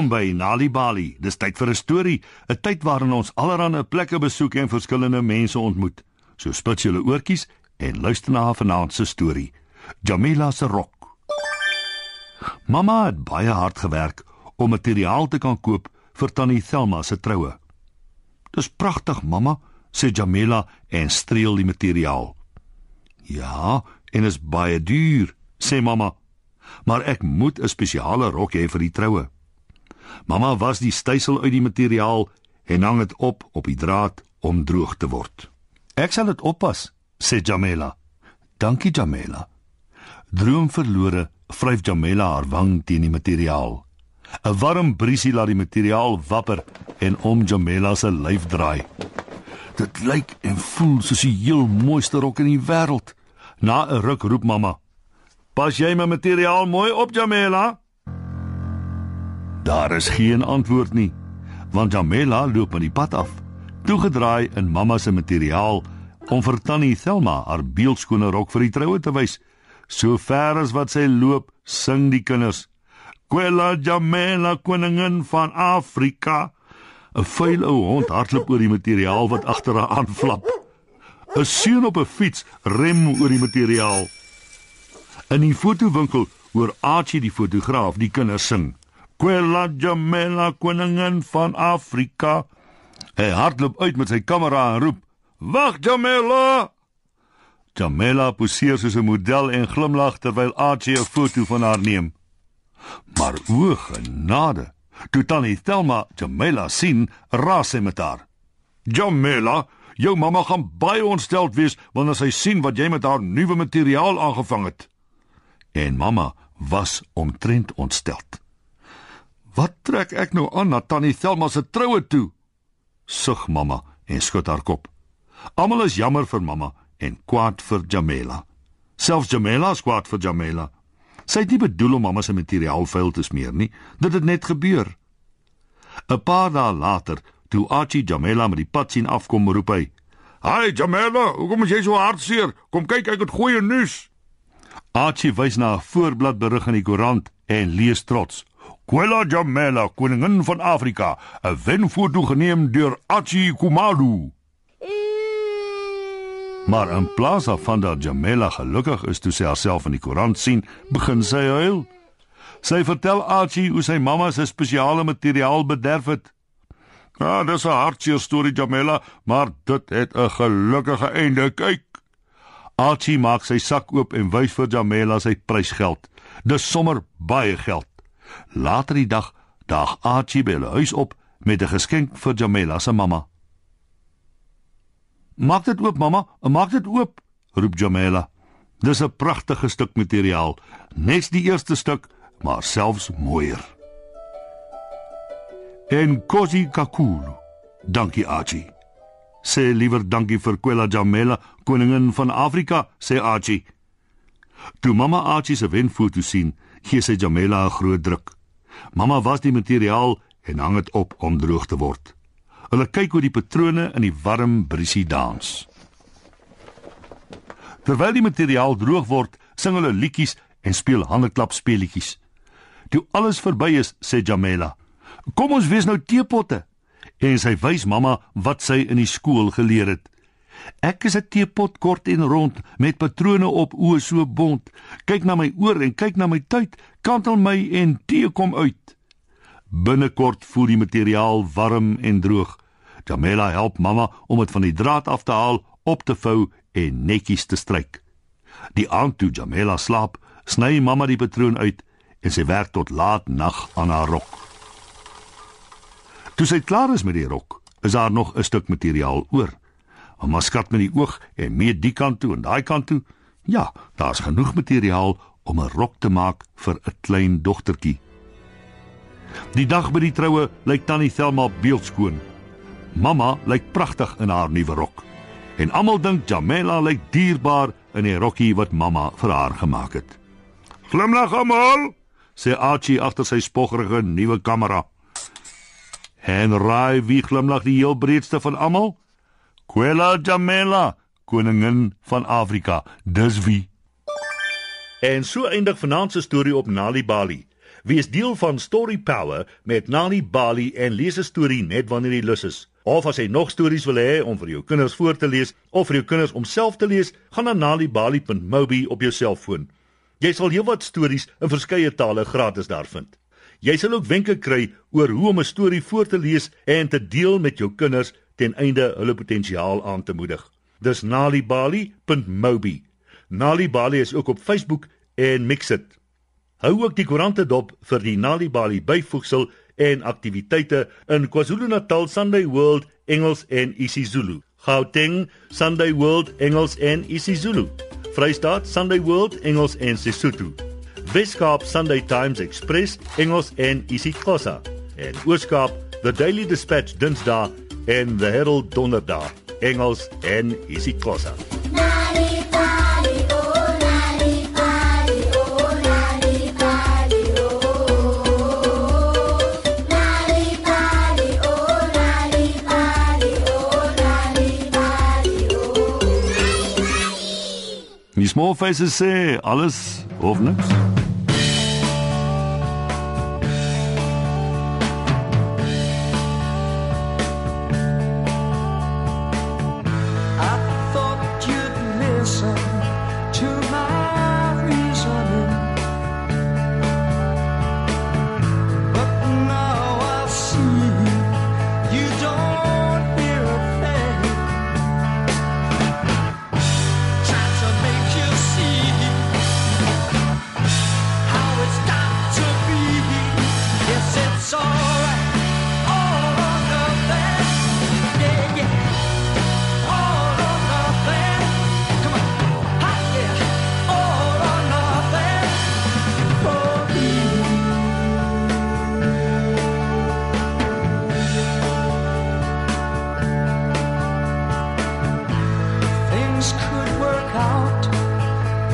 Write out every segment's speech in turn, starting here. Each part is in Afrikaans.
Welkom by Nali Bali. Dis tyd vir 'n storie, 'n tyd waarin ons allerlei plekke besoek en verskillende mense ontmoet. So spit julle oortjies en luister na vanaand se storie. Jamila se rok. Mamma het baie hard gewerk om materiaal te kan koop vir tannie Thelma se troue. "Dis pragtig, mamma," sê Jamila en streel die materiaal. "Ja, en is baie duur," sê mamma maar ek moet 'n spesiale rok hê vir die troue. Mamma was die stysel uit die materiaal en hang dit op op die draad om droog te word. Ek sal dit oppas, sê Jamela. Dankie Jamela. Droomverlore vryf Jamela haar wang teen die materiaal. 'n Warm briesie laat die materiaal wapper en om Jamela se lyf draai. Dit lyk en voel soos die heel mooiste rok in die wêreld. Na 'n ruk roep mamma: Pas jy my materiaal mooi op, Jamela? Daar is geen antwoord nie, want Jamela loop aan die pad af, toegedraai in mamma se materiaal om vir Tannie Thelma haar beeldskone rok vir die troue te wys. So ver as wat sy loop, sing die kinders: "Quella Jamela, koningin van Afrika." 'n Vuil ou hond hardloop oor die materiaal wat agter haar aanflap. 'n Seun op 'n fiets rem oor die materiaal. In die fotowinkel hoor Archie die fotograaf die kinders sing. Quella Jamela koningin van Afrika. Hy hardloop uit met sy kamera en roep: "Wag Jamela!" Jamela poseer soos 'n model en glimlag terwyl Archie 'n foto van haar neem. Maar o genade, toe tannie Thelma Jamela sien, raas sy met haar. "Jamela, jou mamma gaan baie ontsteld wees wanneer sy sien wat jy met haar nuwe materiaal aangevang het." en mamma was omtrent ontsteld. Wat trek ek nou aan na tannie Thelma se troue toe? sug mamma en skud haar kop. Almal is jammer vir mamma en kwaad vir Jamela. Selfs Jamela is kwaad vir Jamela. Sy het nie bedoel om mamma se materiaal vuil te smeer nie, dit het net gebeur. 'n Paar dae later, toe Archie Jamela met die pad sien afkom, roep hy: "Haai Jamela, hoekom is jy so hartseer? Kom kyk, ek het goeie nuus." Archie wys na 'n voorblad berig in die koerant en lees trots: Quella Jamela, koningin van Afrika, 'n wenfoto geneem deur Archie Kumalo. Maar in plaas van dat Jamela gelukkig is toe sy haarself in die koerant sien, begin sy huil. Sy vertel Archie hoe sy mamma se spesiale materiaal bederf het. Ja, dis 'n hartseer storie Jamela, maar dit het 'n gelukkige einde. Kyk, Archie maak sy sak oop en wys vir Jamela sy prysgeld. Dis sommer baie geld. Later die dag daag Archie by hulle huis op met 'n geskenk vir Jamela se mamma. "Maak dit oop, mamma, maak dit oop," roep Jamela. Dis 'n pragtige stuk materiaal, net die eerste stuk, maar selfs mooier. En Kosi Kakulu. Dankie Archie sê liewer dankie vir Quella Jamela, koningin van Afrika, sê Archie. Toe mamma Archie se wenfoto sien, gee sy Jamela 'n groot druk. Mamma was die materiaal en hang dit op om droog te word. Hulle kyk hoe die patrone in die warm briesie dans. Terwyl die materiaal droog word, sing hulle liedjies en speel handeklap speletjies. Toe alles verby is, sê Jamela: "Kom ons wees nou teepotte." en sy wys mamma wat sy in die skool geleer het. Ek is 'n teepot kort en rond met patrone op o so bont. Kyk na my oor en kyk na my tyd, kantel my en tee kom uit. Binnekort voel die materiaal warm en droog. Jamela help mamma om dit van die draad af te haal, op te vou en netjies te stryk. Die aand toe Jamela slaap, sny mamma die patroon uit en sy werk tot laat nag aan haar rok. Toe sy klaar is met die rok, is daar nog 'n stuk materiaal oor. 'n Maskat met die oog en meet die kant toe en daai kant toe. Ja, daar's genoeg materiaal om 'n rok te maak vir 'n klein dogtertjie. Die dag by die troue lyk Tannie Thelma beeldskoon. Mamma lyk pragtig in haar nuwe rok. En almal dink Jamela lyk dierbaar in die rokkie wat mamma vir haar gemaak het. Glimlag almal, sê Archie agter sy spoggerige nuwe kamera. En raai wie glimlag die heel breedste van almal? Quella Jamela, koningin van Afrika. Dis wie. En so eindig vanaand se storie op Nali Bali. Wees deel van Story Power met Nali Bali en lees 'n storie net wanneer jy lus is. Of as jy nog stories wil hê om vir jou kinders voor te lees of vir jou kinders om self te lees, gaan na nalibali.mobi op jou selfoon. Jy sal heelwat stories in verskeie tale gratis daar vind. Jy sal ook wenke kry oor hoe om 'n storie voor te lees en te deel met jou kinders ten einde hulle potensiaal aan te moedig. Dis nalibali.mobi. Nalibali is ook op Facebook en Mixit. Hou ook die koerante dop vir die Nalibali byvoegsel en aktiwiteite in KwaZulu-Natal Sunday World Engels en isiZulu. Gauteng Sunday World Engels en isiZulu. Vrystaat Sunday World Engels en Sesotho. Weskaap Sunday Times Express Engels en isiXhosa. En Ooskaap The Daily Dispatch Dinsdae en The Herald Donderdag Engels en isiXhosa. Die small faces sê alles of niks.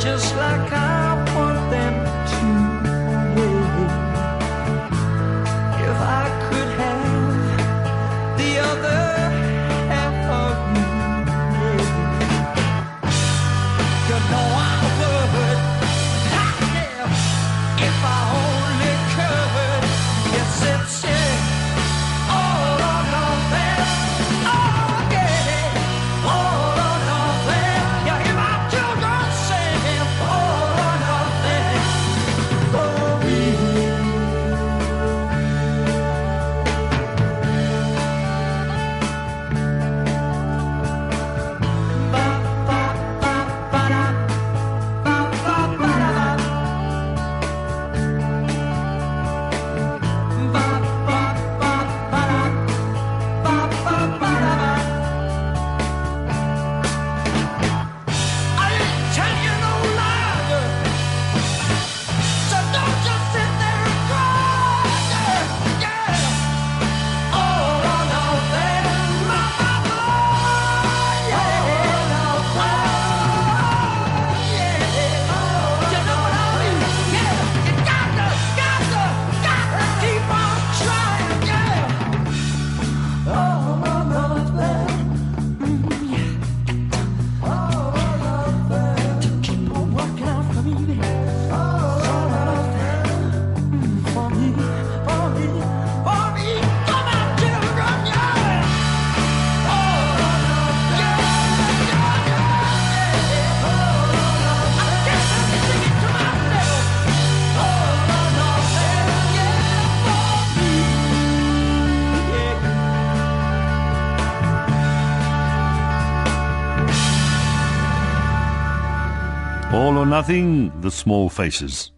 Just like I nothing, the small faces.